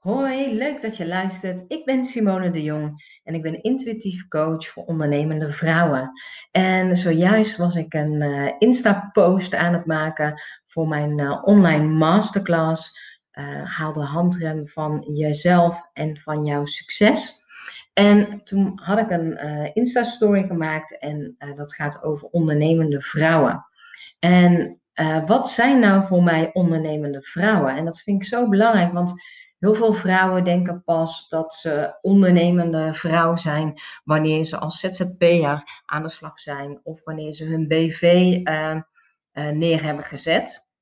Hoi, leuk dat je luistert. Ik ben Simone de Jong en ik ben intuïtief coach voor ondernemende vrouwen. En zojuist was ik een uh, Insta-post aan het maken voor mijn uh, online masterclass. Uh, haal de handrem van jezelf en van jouw succes. En toen had ik een Insta-story gemaakt en dat gaat over ondernemende vrouwen. En wat zijn nou voor mij ondernemende vrouwen? En dat vind ik zo belangrijk, want Heel veel vrouwen denken pas dat ze ondernemende vrouw zijn wanneer ze als ZZP'er aan de slag zijn of wanneer ze hun BV uh, uh, neer hebben gezet.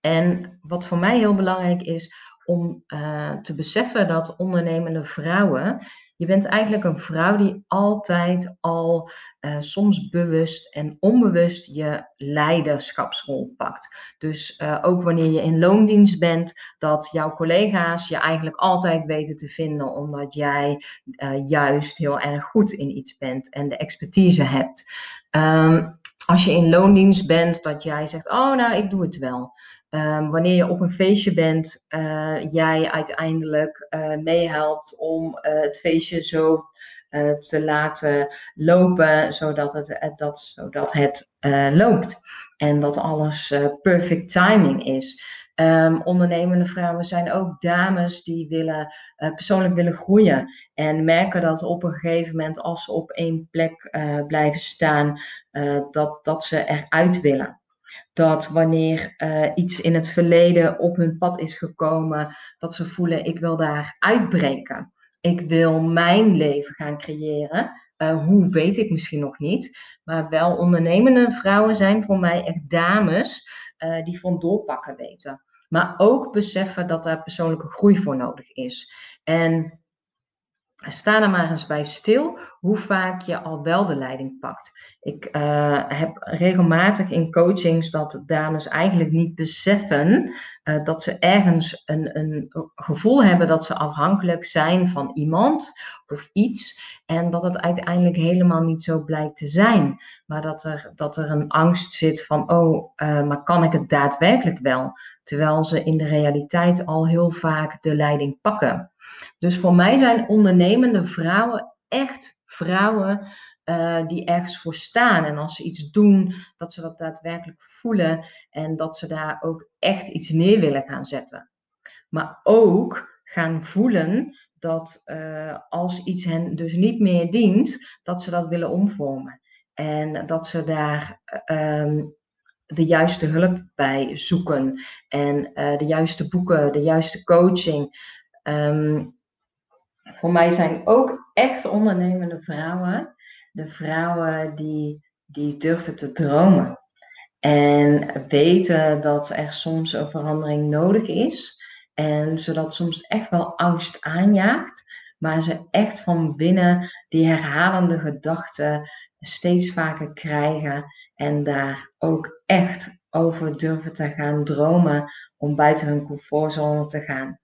En wat voor mij heel belangrijk is om uh, te beseffen dat ondernemende vrouwen je bent eigenlijk een vrouw die altijd al uh, soms bewust en onbewust je leiderschapsrol pakt. Dus uh, ook wanneer je in loondienst bent, dat jouw collega's je eigenlijk altijd weten te vinden, omdat jij uh, juist heel erg goed in iets bent en de expertise hebt. Um, als je in loondienst bent, dat jij zegt, oh nou, ik doe het wel. Um, wanneer je op een feestje bent, uh, jij uiteindelijk uh, meehelpt om uh, het feestje zo te laten lopen, zodat het, dat, zodat het loopt. En dat alles perfect timing is. Um, ondernemende vrouwen zijn ook dames die willen, persoonlijk willen groeien. En merken dat op een gegeven moment, als ze op één plek blijven staan, dat, dat ze eruit willen dat wanneer iets in het verleden op hun pad is gekomen, dat ze voelen, ik wil daar uitbreken. Ik wil mijn leven gaan creëren. Hoe weet ik misschien nog niet. Maar wel ondernemende vrouwen zijn voor mij echt dames die van doorpakken weten. Maar ook beseffen dat er persoonlijke groei voor nodig is. En Sta er maar eens bij stil hoe vaak je al wel de leiding pakt. Ik uh, heb regelmatig in coachings dat dames eigenlijk niet beseffen uh, dat ze ergens een, een gevoel hebben dat ze afhankelijk zijn van iemand of iets. En dat het uiteindelijk helemaal niet zo blijkt te zijn. Maar dat er, dat er een angst zit van, oh, uh, maar kan ik het daadwerkelijk wel? Terwijl ze in de realiteit al heel vaak de leiding pakken. Dus voor mij zijn ondernemende vrouwen echt vrouwen uh, die ergens voor staan. En als ze iets doen, dat ze dat daadwerkelijk voelen en dat ze daar ook echt iets neer willen gaan zetten. Maar ook gaan voelen dat uh, als iets hen dus niet meer dient, dat ze dat willen omvormen. En dat ze daar um, de juiste hulp bij zoeken. En uh, de juiste boeken, de juiste coaching. Um, voor mij zijn ook echt ondernemende vrouwen de vrouwen die, die durven te dromen. En weten dat er soms een verandering nodig is. En zodat soms echt wel angst aanjaagt. Maar ze echt van binnen die herhalende gedachten steeds vaker krijgen. En daar ook echt over durven te gaan dromen om buiten hun comfortzone te gaan.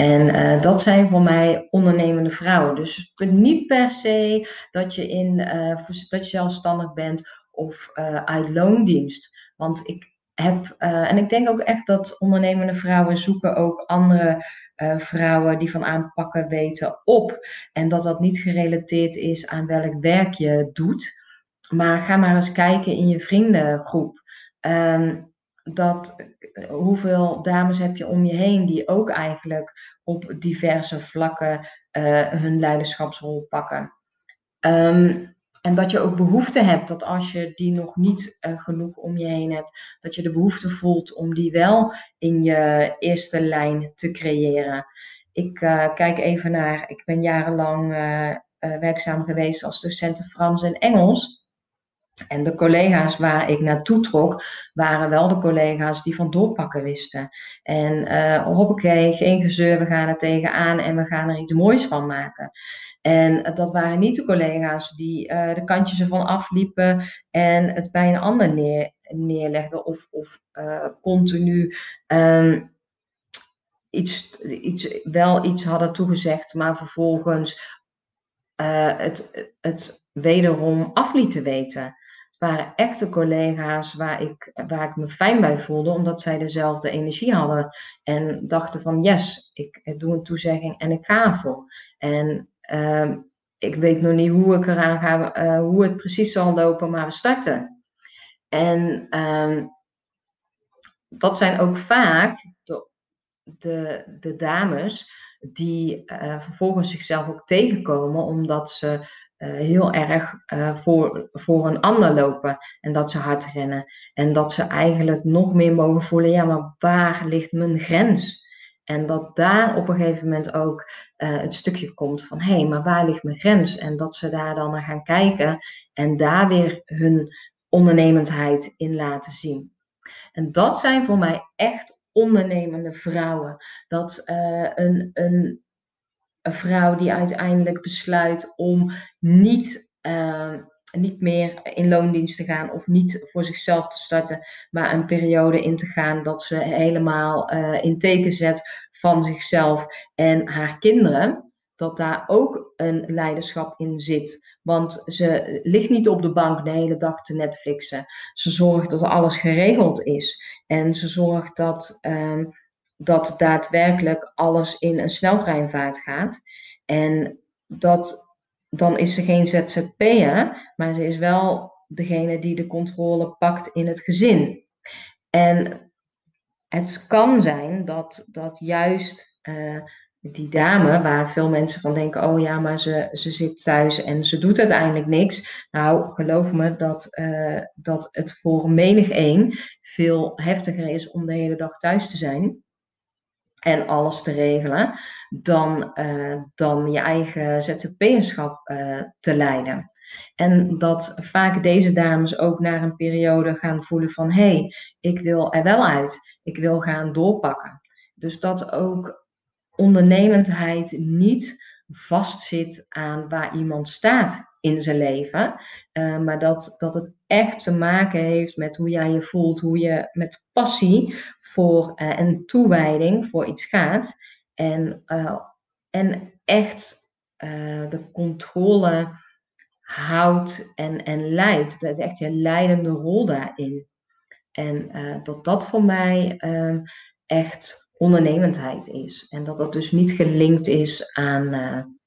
En uh, dat zijn voor mij ondernemende vrouwen. Dus niet per se dat je, in, uh, dat je zelfstandig bent of uh, uit loondienst. Want ik heb, en ik denk ook echt dat ondernemende vrouwen zoeken ook andere vrouwen die van aanpakken weten op. En dat dat niet gerelateerd is aan welk werk je doet. Maar ga maar eens kijken in je vriendengroep. Um, dat hoeveel dames heb je om je heen die ook eigenlijk op diverse vlakken uh, hun leiderschapsrol pakken. Um, en dat je ook behoefte hebt dat als je die nog niet uh, genoeg om je heen hebt, dat je de behoefte voelt om die wel in je eerste lijn te creëren. Ik uh, kijk even naar, ik ben jarenlang werkzaam geweest als docent Frans en Engels. En de collega's waar ik naartoe trok, waren wel de collega's die van doorpakken wisten. En uh, hoppakee, geen gezeur, we gaan er tegenaan en we gaan er iets moois van maken. En dat waren niet de collega's die uh, de kantjes ervan afliepen en het bij een ander neer, neerlegden of, of uh, continu um, iets, iets, wel iets hadden toegezegd, maar vervolgens het, het wederom af lieten weten. Waren echte collega's waar ik, waar ik me fijn bij voelde, omdat zij dezelfde energie hadden. En dachten van yes, ik, doe een toezegging en ik ga ervoor. En ehm, ik weet nog niet hoe ik eraan ga, uh, hoe het precies zal lopen, maar we starten. En ehm, dat zijn ook vaak de, de, de dames die uh, vervolgens zichzelf ook tegenkomen, omdat ze heel erg uh, voor, voor een ander lopen en dat ze hard rennen. En dat ze eigenlijk nog meer mogen voelen, ja, maar waar ligt mijn grens? En dat daar op een gegeven moment ook uh, het stukje komt van hé, hey, maar waar ligt mijn grens? En dat ze daar dan naar gaan kijken en daar weer hun ondernemendheid in laten zien. En dat zijn voor mij echt ondernemende vrouwen. Dat uh, een, een, een vrouw die uiteindelijk besluit om niet, uh, niet meer in loondienst te gaan of niet voor zichzelf te starten, maar een periode in te gaan dat ze helemaal uh, in teken zet van zichzelf en haar kinderen, dat daar ook een leiderschap in zit. Want ze ligt niet op de bank de hele dag te Netflixen. Ze zorgt dat alles geregeld is. En ze zorgt dat, uh, dat daadwerkelijk alles in een sneltreinvaart gaat. En dat, dan is ze geen ZZP'er, maar ze is wel degene die de controle pakt in het gezin. En het kan zijn dat, dat juist uh, die dame, waar veel mensen van denken: oh ja, maar ze, ze zit thuis en ze doet uiteindelijk niks. Nou, geloof me dat, uh, dat het voor menig een veel heftiger is om de hele dag thuis te zijn en alles te regelen, dan, uh, dan je eigen ZZP-schap uh, te leiden. En dat vaak deze dames ook naar een periode gaan voelen van hé, hey, ik wil er wel uit, ik wil gaan doorpakken. Dus dat ook ondernemendheid niet vastzit aan waar iemand staat in zijn leven, uh, maar dat, dat het echt te maken heeft met hoe jij je voelt, hoe je met passie voor uh, en toewijding voor iets gaat en, uh, en echt de controle houdt en, en leidt, dat echt je leidende rol daarin. En dat dat voor mij ehm, echt ondernemendheid is. En dat dat dus niet gelinkt is aan.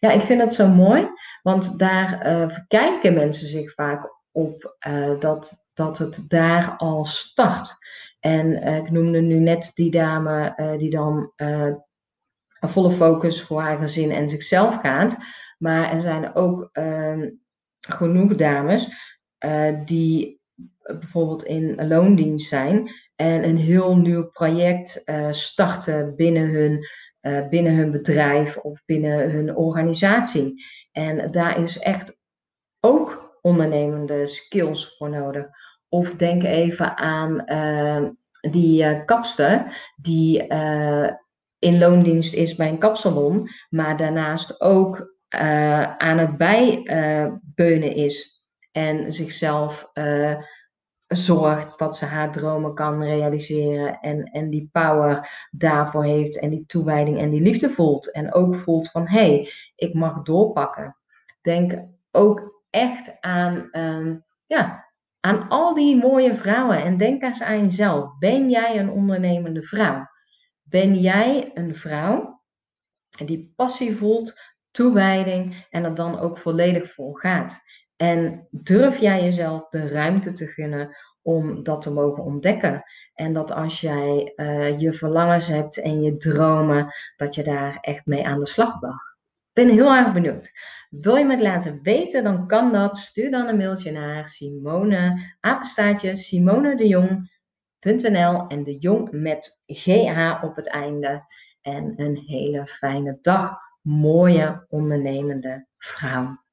Ja, ik vind het zo mooi, want daar uh, verkijken mensen zich vaak op uh, dat, dat het daar al start. En ik noemde nu net die dame die dan een volle focus voor haar gezin en zichzelf gaat. Maar er zijn ook ehm, genoeg dames die bijvoorbeeld in loondienst zijn en een heel nieuw project starten binnen hun, uh, binnen hun bedrijf of binnen hun organisatie. En daar is echt ook ondernemende skills voor nodig. Of denk even aan uh, die kapster die in loondienst is bij een kapsalon, maar daarnaast ook aan het bijbeunen is en zichzelf zorgt dat ze haar dromen kan realiseren en, en die power daarvoor heeft en die toewijding en die liefde voelt. En ook voelt van hé, hey, ik mag doorpakken. Denk ook echt aan, um, ja, aan al die mooie vrouwen en denk eens aan jezelf. Ben jij een ondernemende vrouw? Ben jij een vrouw die passie voelt, toewijding en er dan ook volledig voor gaat? En durf jij jezelf de ruimte te gunnen om dat te mogen ontdekken? En dat als jij uh, je verlangens hebt en je dromen, dat je daar echt mee aan de slag mag. Ik ben heel erg benieuwd. Wil je me het laten weten, dan kan dat. Stuur dan een mailtje naar Simone, apenstaatje simonedejong.nl en de jong met GH op het einde. En een hele fijne dag. Mooie ondernemende vrouw.